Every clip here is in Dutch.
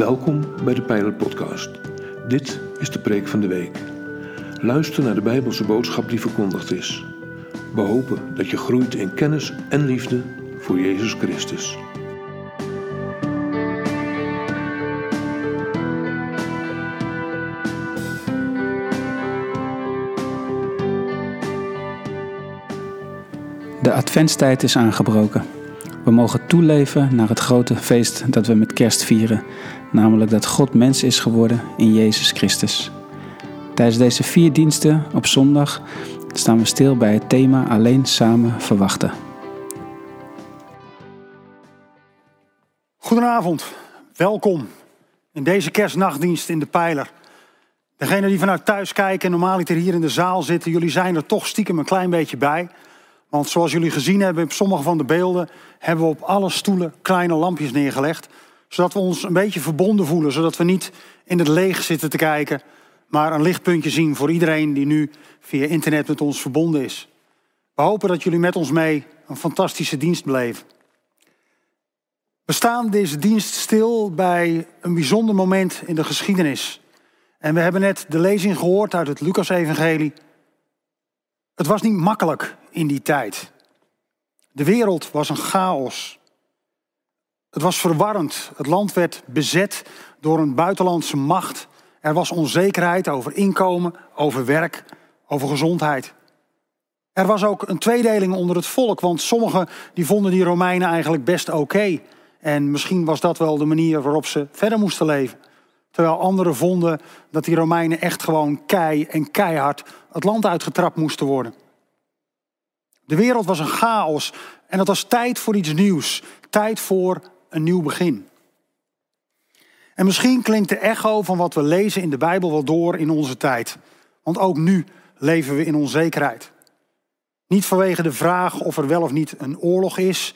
Welkom bij de Pijler Podcast. Dit is de preek van de week. Luister naar de Bijbelse boodschap die verkondigd is. We hopen dat je groeit in kennis en liefde voor Jezus Christus. De adventstijd is aangebroken. We mogen toeleven naar het grote feest dat we met kerst vieren, namelijk dat God mens is geworden in Jezus Christus. Tijdens deze vier diensten op zondag staan we stil bij het thema Alleen samen verwachten. Goedenavond, welkom in deze kerstnachtdienst in de Pijler. Degenen die vanuit thuis kijken en normaal hier in de zaal zitten, jullie zijn er toch stiekem een klein beetje bij. Want zoals jullie gezien hebben op sommige van de beelden, hebben we op alle stoelen kleine lampjes neergelegd. Zodat we ons een beetje verbonden voelen, zodat we niet in het leeg zitten te kijken, maar een lichtpuntje zien voor iedereen die nu via internet met ons verbonden is. We hopen dat jullie met ons mee een fantastische dienst beleven. We staan deze dienst stil bij een bijzonder moment in de geschiedenis. En we hebben net de lezing gehoord uit het Lucas-evangelie. Het was niet makkelijk in die tijd. De wereld was een chaos. Het was verwarrend. Het land werd bezet door een buitenlandse macht. Er was onzekerheid over inkomen, over werk, over gezondheid. Er was ook een tweedeling onder het volk, want sommigen die vonden die Romeinen eigenlijk best oké. En misschien was dat wel de manier waarop ze verder moesten leven. Terwijl anderen vonden dat die Romeinen echt gewoon kei en keihard het land uitgetrapt moesten worden. De wereld was een chaos en het was tijd voor iets nieuws. Tijd voor een nieuw begin. En misschien klinkt de echo van wat we lezen in de Bijbel wel door in onze tijd. Want ook nu leven we in onzekerheid. Niet vanwege de vraag of er wel of niet een oorlog is,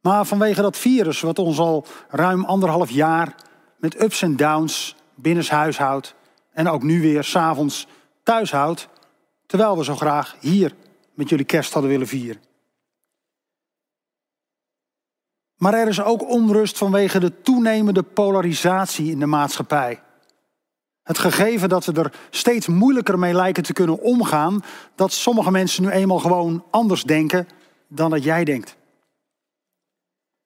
maar vanwege dat virus wat ons al ruim anderhalf jaar met ups en downs binnenshuis houdt en ook nu weer s'avonds thuis houdt, terwijl we zo graag hier met jullie kerst hadden willen vieren. Maar er is ook onrust vanwege de toenemende polarisatie in de maatschappij. Het gegeven dat we er steeds moeilijker mee lijken te kunnen omgaan, dat sommige mensen nu eenmaal gewoon anders denken dan dat jij denkt.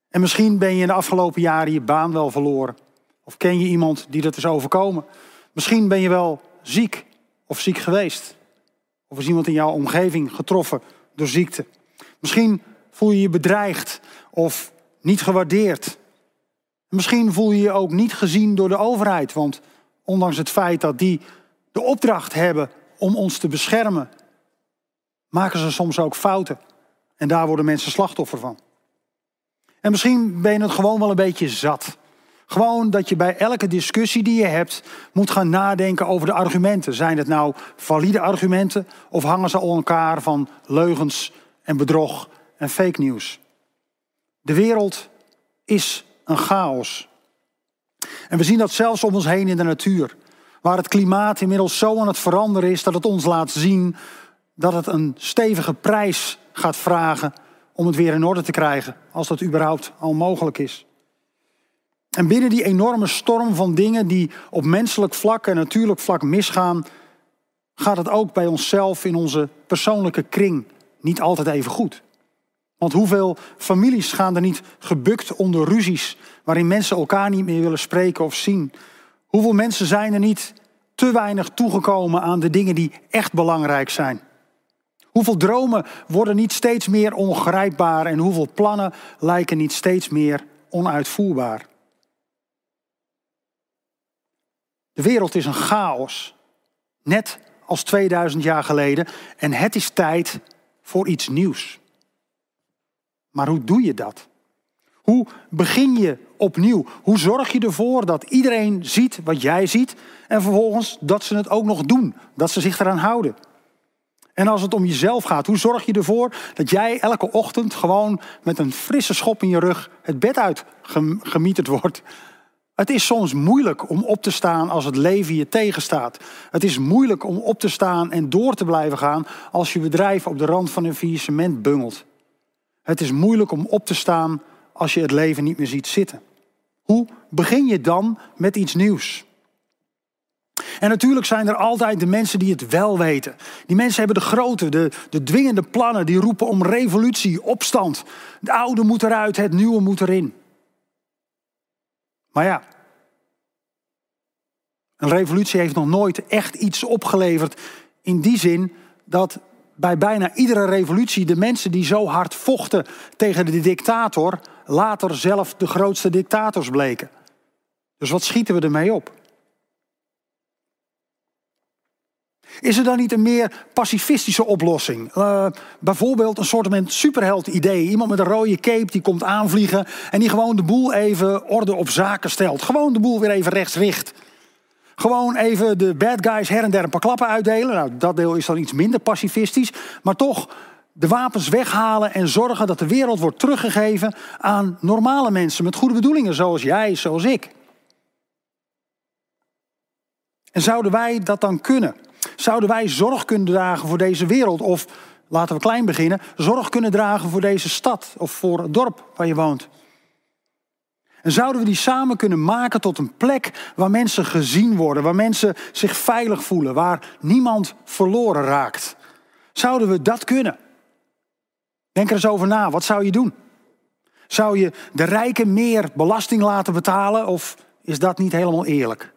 En misschien ben je in de afgelopen jaren je baan wel verloren. Of ken je iemand die dat is overkomen. Misschien ben je wel ziek of ziek geweest. Of is iemand in jouw omgeving getroffen door ziekte? Misschien voel je je bedreigd of niet gewaardeerd. Misschien voel je je ook niet gezien door de overheid, want ondanks het feit dat die de opdracht hebben om ons te beschermen, maken ze soms ook fouten. En daar worden mensen slachtoffer van. En misschien ben je het gewoon wel een beetje zat. Gewoon dat je bij elke discussie die je hebt moet gaan nadenken over de argumenten. Zijn het nou valide argumenten of hangen ze al elkaar van leugens en bedrog en fake news? De wereld is een chaos. En we zien dat zelfs om ons heen in de natuur. Waar het klimaat inmiddels zo aan het veranderen is dat het ons laat zien dat het een stevige prijs gaat vragen om het weer in orde te krijgen, als dat überhaupt al mogelijk is. En binnen die enorme storm van dingen die op menselijk vlak en natuurlijk vlak misgaan, gaat het ook bij onszelf in onze persoonlijke kring niet altijd even goed. Want hoeveel families gaan er niet gebukt onder ruzies waarin mensen elkaar niet meer willen spreken of zien? Hoeveel mensen zijn er niet te weinig toegekomen aan de dingen die echt belangrijk zijn? Hoeveel dromen worden niet steeds meer ongrijpbaar en hoeveel plannen lijken niet steeds meer onuitvoerbaar? De wereld is een chaos, net als 2000 jaar geleden, en het is tijd voor iets nieuws. Maar hoe doe je dat? Hoe begin je opnieuw? Hoe zorg je ervoor dat iedereen ziet wat jij ziet en vervolgens dat ze het ook nog doen, dat ze zich eraan houden? En als het om jezelf gaat, hoe zorg je ervoor dat jij elke ochtend gewoon met een frisse schop in je rug het bed uit gemieterd wordt het is soms moeilijk om op te staan als het leven je tegenstaat. Het is moeilijk om op te staan en door te blijven gaan als je bedrijf op de rand van een faillissement bungelt. Het is moeilijk om op te staan als je het leven niet meer ziet zitten. Hoe begin je dan met iets nieuws? En natuurlijk zijn er altijd de mensen die het wel weten. Die mensen hebben de grote, de, de dwingende plannen, die roepen om revolutie, opstand. Het oude moet eruit, het nieuwe moet erin. Maar ja, een revolutie heeft nog nooit echt iets opgeleverd in die zin dat bij bijna iedere revolutie de mensen die zo hard vochten tegen de dictator later zelf de grootste dictators bleken. Dus wat schieten we ermee op? Is er dan niet een meer pacifistische oplossing? Uh, bijvoorbeeld een soort superheld idee. Iemand met een rode cape die komt aanvliegen en die gewoon de boel even orde op zaken stelt. Gewoon de boel weer even rechts richt. Gewoon even de bad guys her en der een paar klappen uitdelen. Nou, dat deel is dan iets minder pacifistisch. Maar toch de wapens weghalen en zorgen dat de wereld wordt teruggegeven aan normale mensen met goede bedoelingen, zoals jij, zoals ik. En zouden wij dat dan kunnen? Zouden wij zorg kunnen dragen voor deze wereld? Of, laten we klein beginnen, zorg kunnen dragen voor deze stad of voor het dorp waar je woont? En zouden we die samen kunnen maken tot een plek waar mensen gezien worden, waar mensen zich veilig voelen, waar niemand verloren raakt? Zouden we dat kunnen? Denk er eens over na. Wat zou je doen? Zou je de rijken meer belasting laten betalen of is dat niet helemaal eerlijk?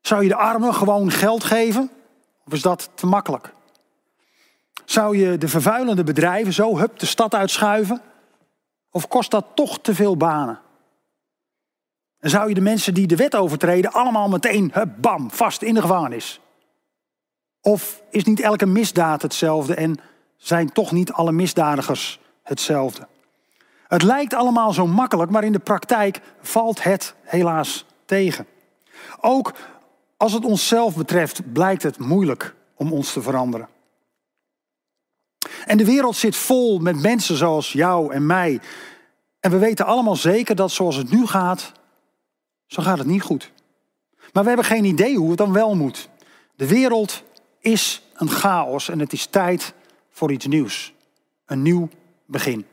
Zou je de armen gewoon geld geven of is dat te makkelijk? Zou je de vervuilende bedrijven zo hup de stad uitschuiven? Of kost dat toch te veel banen? En zou je de mensen die de wet overtreden allemaal meteen, hup, bam, vast in de gevangenis? Of is niet elke misdaad hetzelfde en zijn toch niet alle misdadigers hetzelfde? Het lijkt allemaal zo makkelijk, maar in de praktijk valt het helaas tegen. Ook als het onszelf betreft blijkt het moeilijk om ons te veranderen. En de wereld zit vol met mensen zoals jou en mij. En we weten allemaal zeker dat zoals het nu gaat, zo gaat het niet goed. Maar we hebben geen idee hoe het dan wel moet. De wereld is een chaos en het is tijd voor iets nieuws. Een nieuw begin.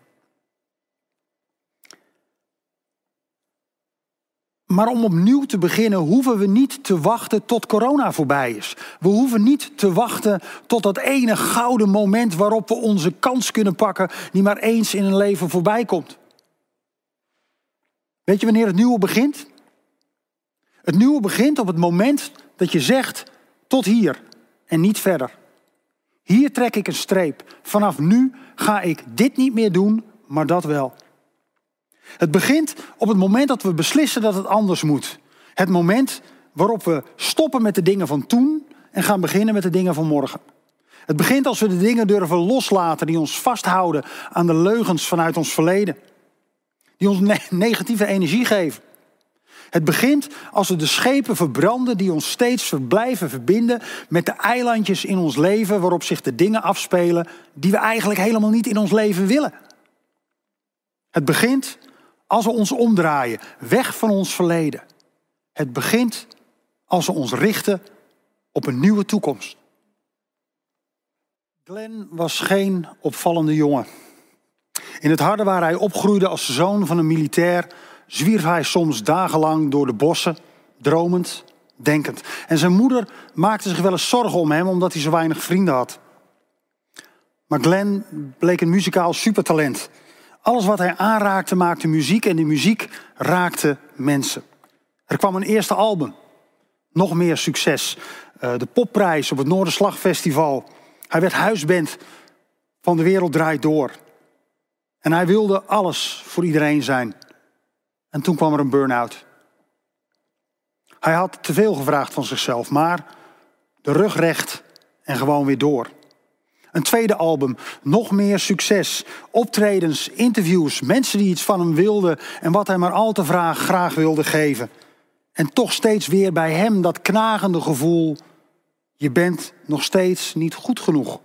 Maar om opnieuw te beginnen hoeven we niet te wachten tot corona voorbij is. We hoeven niet te wachten tot dat ene gouden moment waarop we onze kans kunnen pakken, die maar eens in een leven voorbij komt. Weet je wanneer het nieuwe begint? Het nieuwe begint op het moment dat je zegt tot hier en niet verder. Hier trek ik een streep. Vanaf nu ga ik dit niet meer doen, maar dat wel. Het begint op het moment dat we beslissen dat het anders moet. Het moment waarop we stoppen met de dingen van toen en gaan beginnen met de dingen van morgen. Het begint als we de dingen durven loslaten die ons vasthouden aan de leugens vanuit ons verleden. Die ons negatieve energie geven. Het begint als we de schepen verbranden die ons steeds blijven verbinden met de eilandjes in ons leven waarop zich de dingen afspelen die we eigenlijk helemaal niet in ons leven willen. Het begint als we ons omdraaien, weg van ons verleden. Het begint als we ons richten op een nieuwe toekomst. Glenn was geen opvallende jongen. In het harde waar hij opgroeide als zoon van een militair, zwierf hij soms dagenlang door de bossen, dromend, denkend. En zijn moeder maakte zich wel eens zorgen om hem omdat hij zo weinig vrienden had. Maar Glenn bleek een muzikaal supertalent. Alles wat hij aanraakte maakte muziek en die muziek raakte mensen. Er kwam een eerste album. Nog meer succes. Eh, de popprijs op het Noorderslagfestival. Hij werd huisband van de wereld draait door. En hij wilde alles voor iedereen zijn. En toen kwam er een burn-out. Hij had te veel gevraagd van zichzelf, maar de rug recht en gewoon weer door. Een tweede album, nog meer succes, optredens, interviews, mensen die iets van hem wilden en wat hij maar al te graag, graag wilde geven. En toch steeds weer bij hem dat knagende gevoel, je bent nog steeds niet goed genoeg.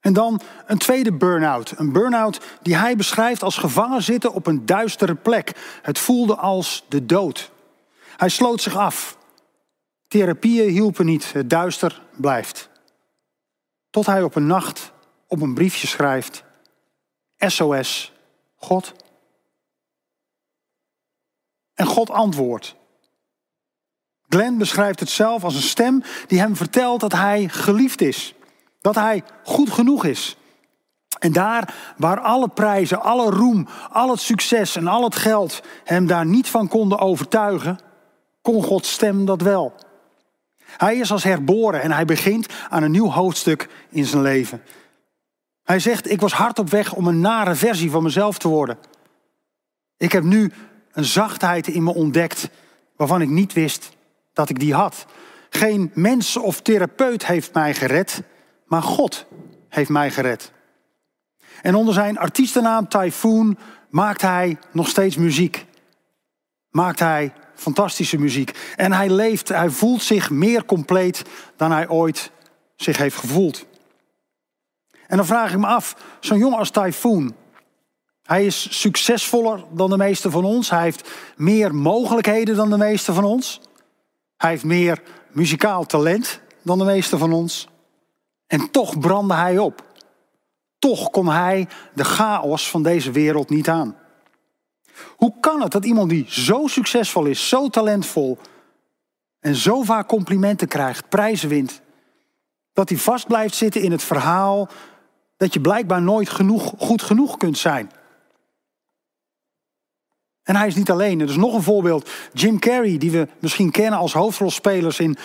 En dan een tweede burn-out. Een burn-out die hij beschrijft als gevangen zitten op een duistere plek. Het voelde als de dood. Hij sloot zich af. Therapieën hielpen niet, het duister blijft. Tot hij op een nacht op een briefje schrijft: SOS, God. En God antwoordt. Glenn beschrijft het zelf als een stem die hem vertelt dat hij geliefd is. Dat hij goed genoeg is. En daar waar alle prijzen, alle roem, al het succes en al het geld hem daar niet van konden overtuigen, kon Gods stem dat wel. Hij is als herboren en hij begint aan een nieuw hoofdstuk in zijn leven. Hij zegt, ik was hard op weg om een nare versie van mezelf te worden. Ik heb nu een zachtheid in me ontdekt waarvan ik niet wist dat ik die had. Geen mens of therapeut heeft mij gered, maar God heeft mij gered. En onder zijn artiestennaam Typhoon maakt hij nog steeds muziek. Maakt hij fantastische muziek. En hij leeft, hij voelt zich meer compleet dan hij ooit zich heeft gevoeld. En dan vraag ik me af, zo'n jongen als Typhoon, hij is succesvoller dan de meeste van ons. Hij heeft meer mogelijkheden dan de meeste van ons. Hij heeft meer muzikaal talent dan de meeste van ons. En toch brandde hij op. Toch kon hij de chaos van deze wereld niet aan. Hoe kan het dat iemand die zo succesvol is, zo talentvol en zo vaak complimenten krijgt, prijzen wint, dat hij vast blijft zitten in het verhaal dat je blijkbaar nooit genoeg, goed genoeg kunt zijn? En hij is niet alleen. Er is nog een voorbeeld. Jim Carrey, die we misschien kennen als, in,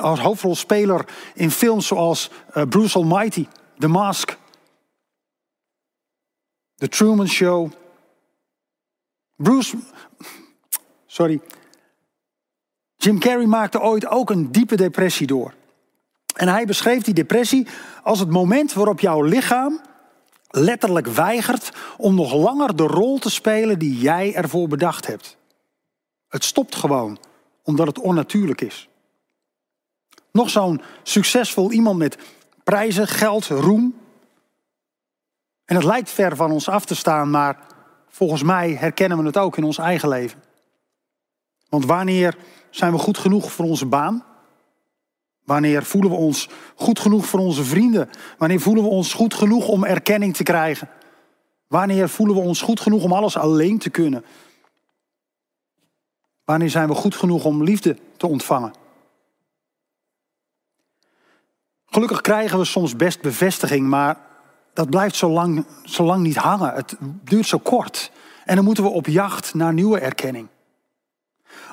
als hoofdrolspeler in films zoals uh, Bruce Almighty, The Mask, The Truman Show. Bruce, sorry. Jim Carrey maakte ooit ook een diepe depressie door. En hij beschreef die depressie als het moment waarop jouw lichaam letterlijk weigert om nog langer de rol te spelen die jij ervoor bedacht hebt. Het stopt gewoon, omdat het onnatuurlijk is. Nog zo'n succesvol iemand met prijzen, geld, roem. En het lijkt ver van ons af te staan, maar volgens mij herkennen we het ook in ons eigen leven. Want wanneer zijn we goed genoeg voor onze baan? Wanneer voelen we ons goed genoeg voor onze vrienden? Wanneer voelen we ons goed genoeg om erkenning te krijgen? Wanneer voelen we ons goed genoeg om alles alleen te kunnen? Wanneer zijn we goed genoeg om liefde te ontvangen? Gelukkig krijgen we soms best bevestiging, maar dat blijft zo lang, zo lang niet hangen. Het duurt zo kort. En dan moeten we op jacht naar nieuwe erkenning.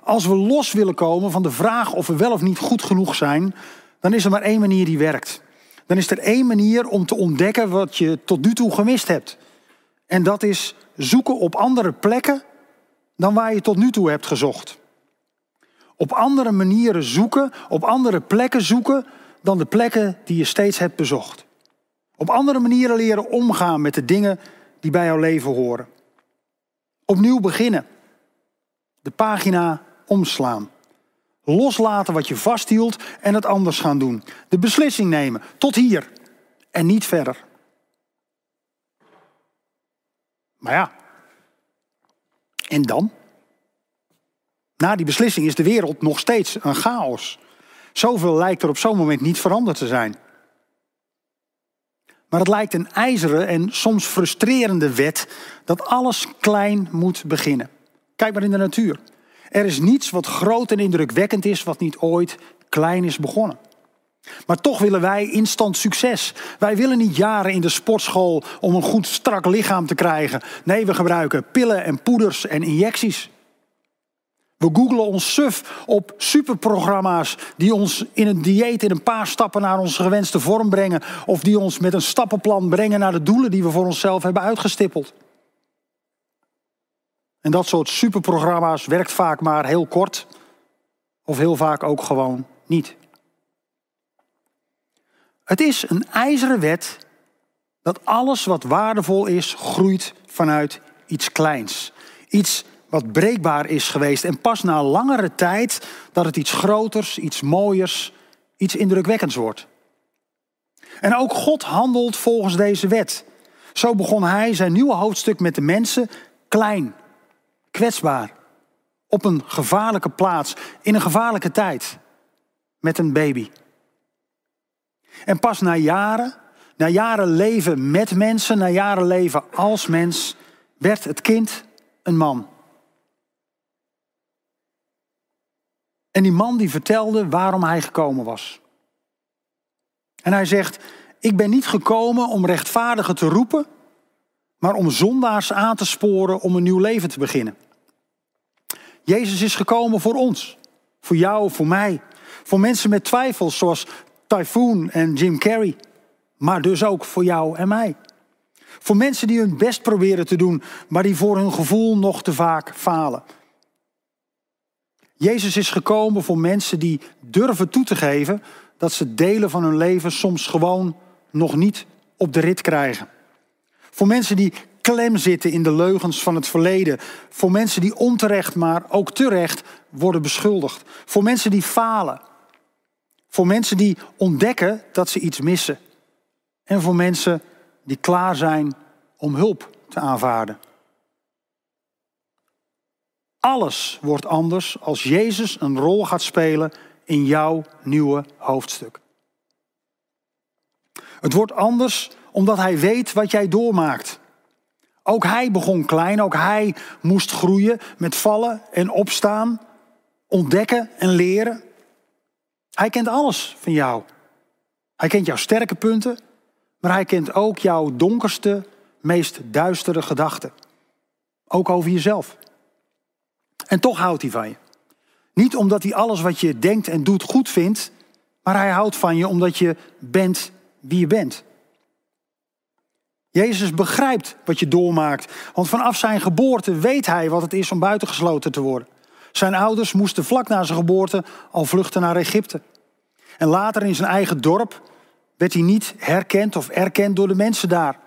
Als we los willen komen van de vraag of we wel of niet goed genoeg zijn, dan is er maar één manier die werkt. Dan is er één manier om te ontdekken wat je tot nu toe gemist hebt. En dat is zoeken op andere plekken dan waar je tot nu toe hebt gezocht. Op andere manieren zoeken, op andere plekken zoeken dan de plekken die je steeds hebt bezocht. Op andere manieren leren omgaan met de dingen die bij jouw leven horen. Opnieuw beginnen. De pagina omslaan. Loslaten wat je vasthield en het anders gaan doen. De beslissing nemen. Tot hier en niet verder. Maar ja, en dan? Na die beslissing is de wereld nog steeds een chaos. Zoveel lijkt er op zo'n moment niet veranderd te zijn. Maar het lijkt een ijzeren en soms frustrerende wet dat alles klein moet beginnen. Kijk maar in de natuur. Er is niets wat groot en indrukwekkend is wat niet ooit klein is begonnen. Maar toch willen wij instant succes. Wij willen niet jaren in de sportschool om een goed strak lichaam te krijgen. Nee, we gebruiken pillen en poeders en injecties. We googlen ons suf op superprogramma's die ons in een dieet in een paar stappen naar onze gewenste vorm brengen. Of die ons met een stappenplan brengen naar de doelen die we voor onszelf hebben uitgestippeld. En dat soort superprogramma's werkt vaak maar heel kort. Of heel vaak ook gewoon niet. Het is een ijzeren wet dat alles wat waardevol is, groeit vanuit iets kleins. Iets wat breekbaar is geweest. En pas na langere tijd dat het iets groters, iets mooiers, iets indrukwekkends wordt. En ook God handelt volgens deze wet. Zo begon hij zijn nieuwe hoofdstuk met de mensen klein, kwetsbaar, op een gevaarlijke plaats, in een gevaarlijke tijd, met een baby. En pas na jaren, na jaren leven met mensen, na jaren leven als mens, werd het kind een man. En die man die vertelde waarom hij gekomen was. En hij zegt, ik ben niet gekomen om rechtvaardigen te roepen, maar om zondaars aan te sporen om een nieuw leven te beginnen. Jezus is gekomen voor ons, voor jou, voor mij, voor mensen met twijfels zoals Typhoon en Jim Carrey, maar dus ook voor jou en mij. Voor mensen die hun best proberen te doen, maar die voor hun gevoel nog te vaak falen. Jezus is gekomen voor mensen die durven toe te geven dat ze delen van hun leven soms gewoon nog niet op de rit krijgen. Voor mensen die klem zitten in de leugens van het verleden. Voor mensen die onterecht, maar ook terecht worden beschuldigd. Voor mensen die falen. Voor mensen die ontdekken dat ze iets missen. En voor mensen die klaar zijn om hulp te aanvaarden. Alles wordt anders als Jezus een rol gaat spelen in jouw nieuwe hoofdstuk. Het wordt anders omdat hij weet wat jij doormaakt. Ook hij begon klein, ook hij moest groeien met vallen en opstaan, ontdekken en leren. Hij kent alles van jou. Hij kent jouw sterke punten, maar hij kent ook jouw donkerste, meest duistere gedachten. Ook over jezelf. En toch houdt hij van je. Niet omdat hij alles wat je denkt en doet goed vindt, maar hij houdt van je omdat je bent wie je bent. Jezus begrijpt wat je doormaakt, want vanaf zijn geboorte weet hij wat het is om buitengesloten te worden. Zijn ouders moesten vlak na zijn geboorte al vluchten naar Egypte. En later in zijn eigen dorp werd hij niet herkend of erkend door de mensen daar.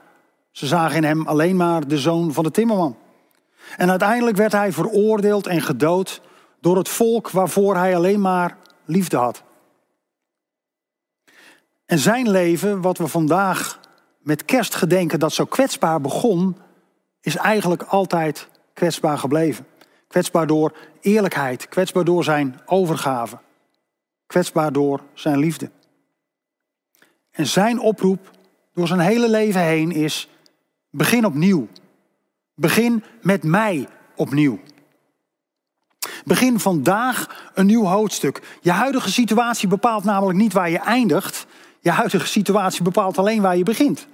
Ze zagen in hem alleen maar de zoon van de timmerman. En uiteindelijk werd hij veroordeeld en gedood door het volk waarvoor hij alleen maar liefde had. En zijn leven, wat we vandaag met kerst gedenken dat zo kwetsbaar begon, is eigenlijk altijd kwetsbaar gebleven. Kwetsbaar door eerlijkheid, kwetsbaar door zijn overgave, kwetsbaar door zijn liefde. En zijn oproep door zijn hele leven heen is: begin opnieuw. Begin met mij opnieuw. Begin vandaag een nieuw hoofdstuk. Je huidige situatie bepaalt namelijk niet waar je eindigt. Je huidige situatie bepaalt alleen waar je begint.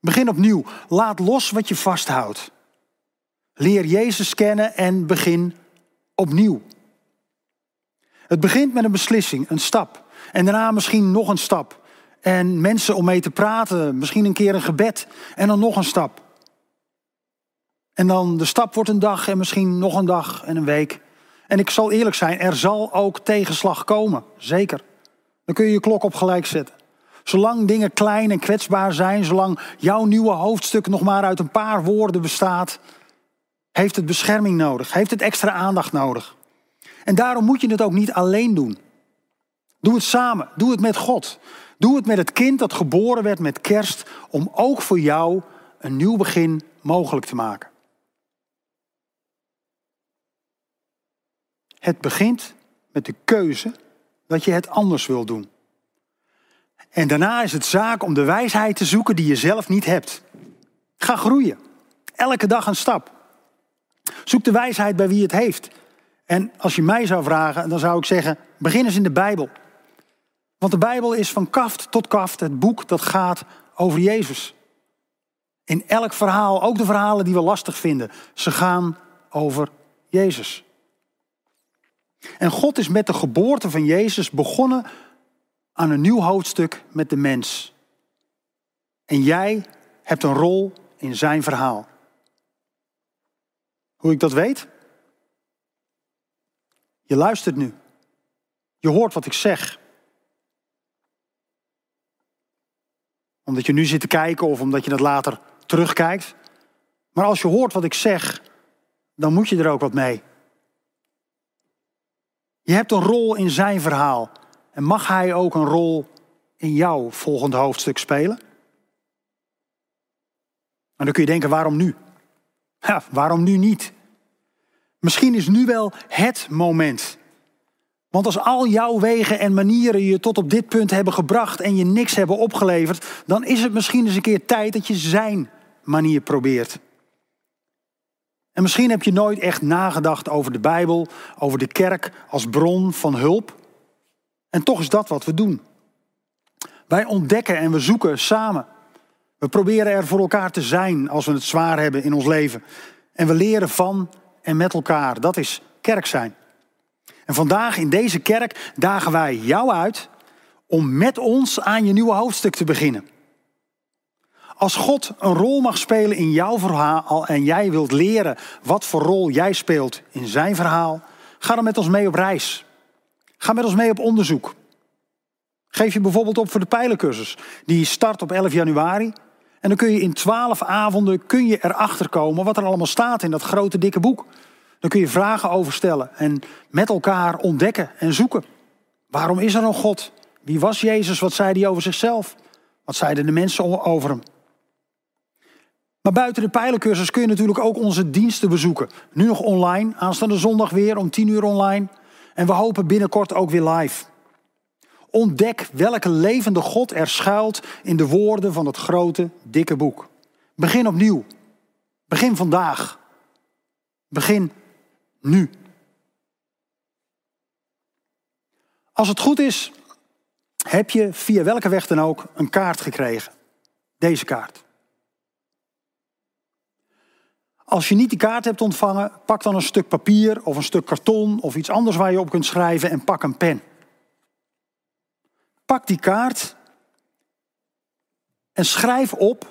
Begin opnieuw. Laat los wat je vasthoudt. Leer Jezus kennen en begin opnieuw. Het begint met een beslissing, een stap. En daarna misschien nog een stap. En mensen om mee te praten, misschien een keer een gebed en dan nog een stap. En dan de stap wordt een dag en misschien nog een dag en een week. En ik zal eerlijk zijn, er zal ook tegenslag komen, zeker. Dan kun je je klok op gelijk zetten. Zolang dingen klein en kwetsbaar zijn, zolang jouw nieuwe hoofdstuk nog maar uit een paar woorden bestaat, heeft het bescherming nodig, heeft het extra aandacht nodig. En daarom moet je het ook niet alleen doen. Doe het samen, doe het met God. Doe het met het kind dat geboren werd met kerst, om ook voor jou een nieuw begin mogelijk te maken. Het begint met de keuze dat je het anders wil doen. En daarna is het zaak om de wijsheid te zoeken die je zelf niet hebt. Ga groeien. Elke dag een stap. Zoek de wijsheid bij wie het heeft. En als je mij zou vragen, dan zou ik zeggen: begin eens in de Bijbel. Want de Bijbel is van kaft tot kaft het boek dat gaat over Jezus. In elk verhaal, ook de verhalen die we lastig vinden, ze gaan over Jezus. En God is met de geboorte van Jezus begonnen aan een nieuw hoofdstuk met de mens. En jij hebt een rol in zijn verhaal. Hoe ik dat weet? Je luistert nu. Je hoort wat ik zeg. Omdat je nu zit te kijken of omdat je dat later terugkijkt. Maar als je hoort wat ik zeg, dan moet je er ook wat mee. Je hebt een rol in zijn verhaal. En mag hij ook een rol in jouw volgende hoofdstuk spelen? En dan kun je denken, waarom nu? Ja, waarom nu niet? Misschien is nu wel het moment. Want als al jouw wegen en manieren je tot op dit punt hebben gebracht en je niks hebben opgeleverd, dan is het misschien eens een keer tijd dat je zijn manier probeert. En misschien heb je nooit echt nagedacht over de Bijbel, over de kerk als bron van hulp. En toch is dat wat we doen. Wij ontdekken en we zoeken samen. We proberen er voor elkaar te zijn als we het zwaar hebben in ons leven. En we leren van en met elkaar. Dat is kerk zijn. En vandaag in deze kerk dagen wij jou uit om met ons aan je nieuwe hoofdstuk te beginnen. Als God een rol mag spelen in jouw verhaal en jij wilt leren wat voor rol jij speelt in zijn verhaal, ga dan met ons mee op reis. Ga met ons mee op onderzoek. Geef je bijvoorbeeld op voor de pijlencursus. Die start op 11 januari. En dan kun je in 12 avonden kun je erachter komen wat er allemaal staat in dat grote dikke boek. Dan kun je vragen over stellen en met elkaar ontdekken en zoeken. Waarom is er een God? Wie was Jezus? Wat zei hij over zichzelf? Wat zeiden de mensen over hem? Maar buiten de pijlencursus kun je natuurlijk ook onze diensten bezoeken. Nu nog online, aanstaande zondag weer om 10 uur online. En we hopen binnenkort ook weer live. Ontdek welke levende God er schuilt in de woorden van het grote, dikke boek. Begin opnieuw. Begin vandaag. Begin nu. Als het goed is, heb je via welke weg dan ook een kaart gekregen. Deze kaart. Als je niet die kaart hebt ontvangen, pak dan een stuk papier of een stuk karton of iets anders waar je op kunt schrijven en pak een pen. Pak die kaart en schrijf op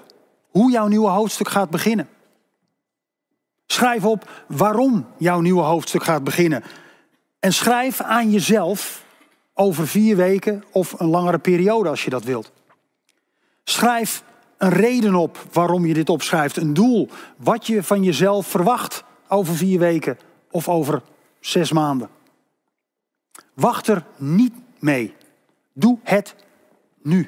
hoe jouw nieuwe hoofdstuk gaat beginnen. Schrijf op waarom jouw nieuwe hoofdstuk gaat beginnen. En schrijf aan jezelf over vier weken of een langere periode als je dat wilt. Schrijf een reden op waarom je dit opschrijft. Een doel. Wat je van jezelf verwacht over vier weken of over zes maanden. Wacht er niet mee. Doe het nu.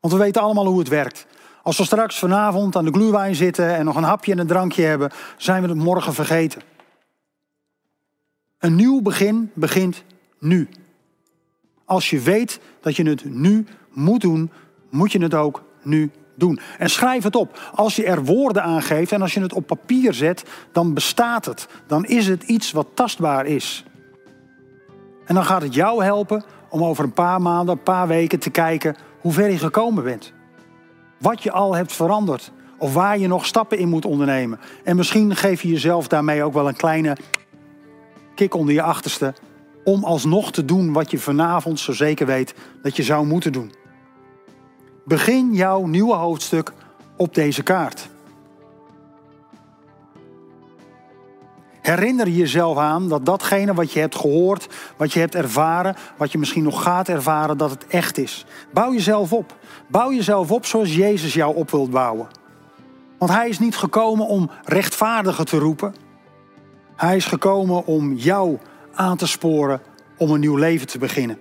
Want we weten allemaal hoe het werkt. Als we straks vanavond aan de gluwijn zitten en nog een hapje en een drankje hebben, zijn we het morgen vergeten. Een nieuw begin begint nu. Als je weet dat je het nu moet doen, moet je het ook nu doen. En schrijf het op. Als je er woorden aan geeft en als je het op papier zet, dan bestaat het. Dan is het iets wat tastbaar is. En dan gaat het jou helpen om over een paar maanden, een paar weken te kijken hoe ver je gekomen bent. Wat je al hebt veranderd. Of waar je nog stappen in moet ondernemen. En misschien geef je jezelf daarmee ook wel een kleine kick onder je achterste. Om alsnog te doen wat je vanavond zo zeker weet dat je zou moeten doen. Begin jouw nieuwe hoofdstuk op deze kaart. Herinner jezelf aan dat datgene wat je hebt gehoord, wat je hebt ervaren, wat je misschien nog gaat ervaren, dat het echt is. Bouw jezelf op. Bouw jezelf op zoals Jezus jou op wilt bouwen. Want Hij is niet gekomen om rechtvaardigen te roepen. Hij is gekomen om jou aan te sporen om een nieuw leven te beginnen.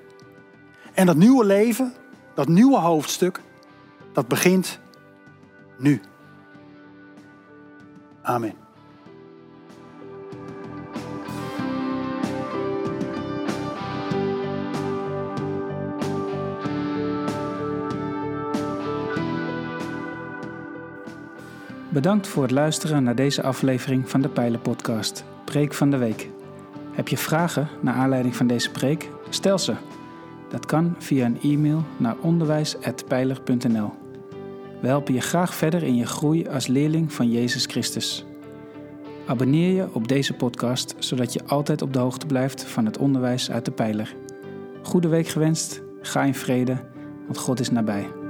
En dat nieuwe leven, dat nieuwe hoofdstuk, dat begint nu. Amen. Bedankt voor het luisteren naar deze aflevering van de Pijlen Podcast, Preek van de Week. Heb je vragen naar aanleiding van deze preek? Stel ze. Dat kan via een e-mail naar onderwijs.pijler.nl. We helpen je graag verder in je groei als leerling van Jezus Christus. Abonneer je op deze podcast, zodat je altijd op de hoogte blijft van het onderwijs uit de pijler. Goede week gewenst, ga in vrede, want God is nabij.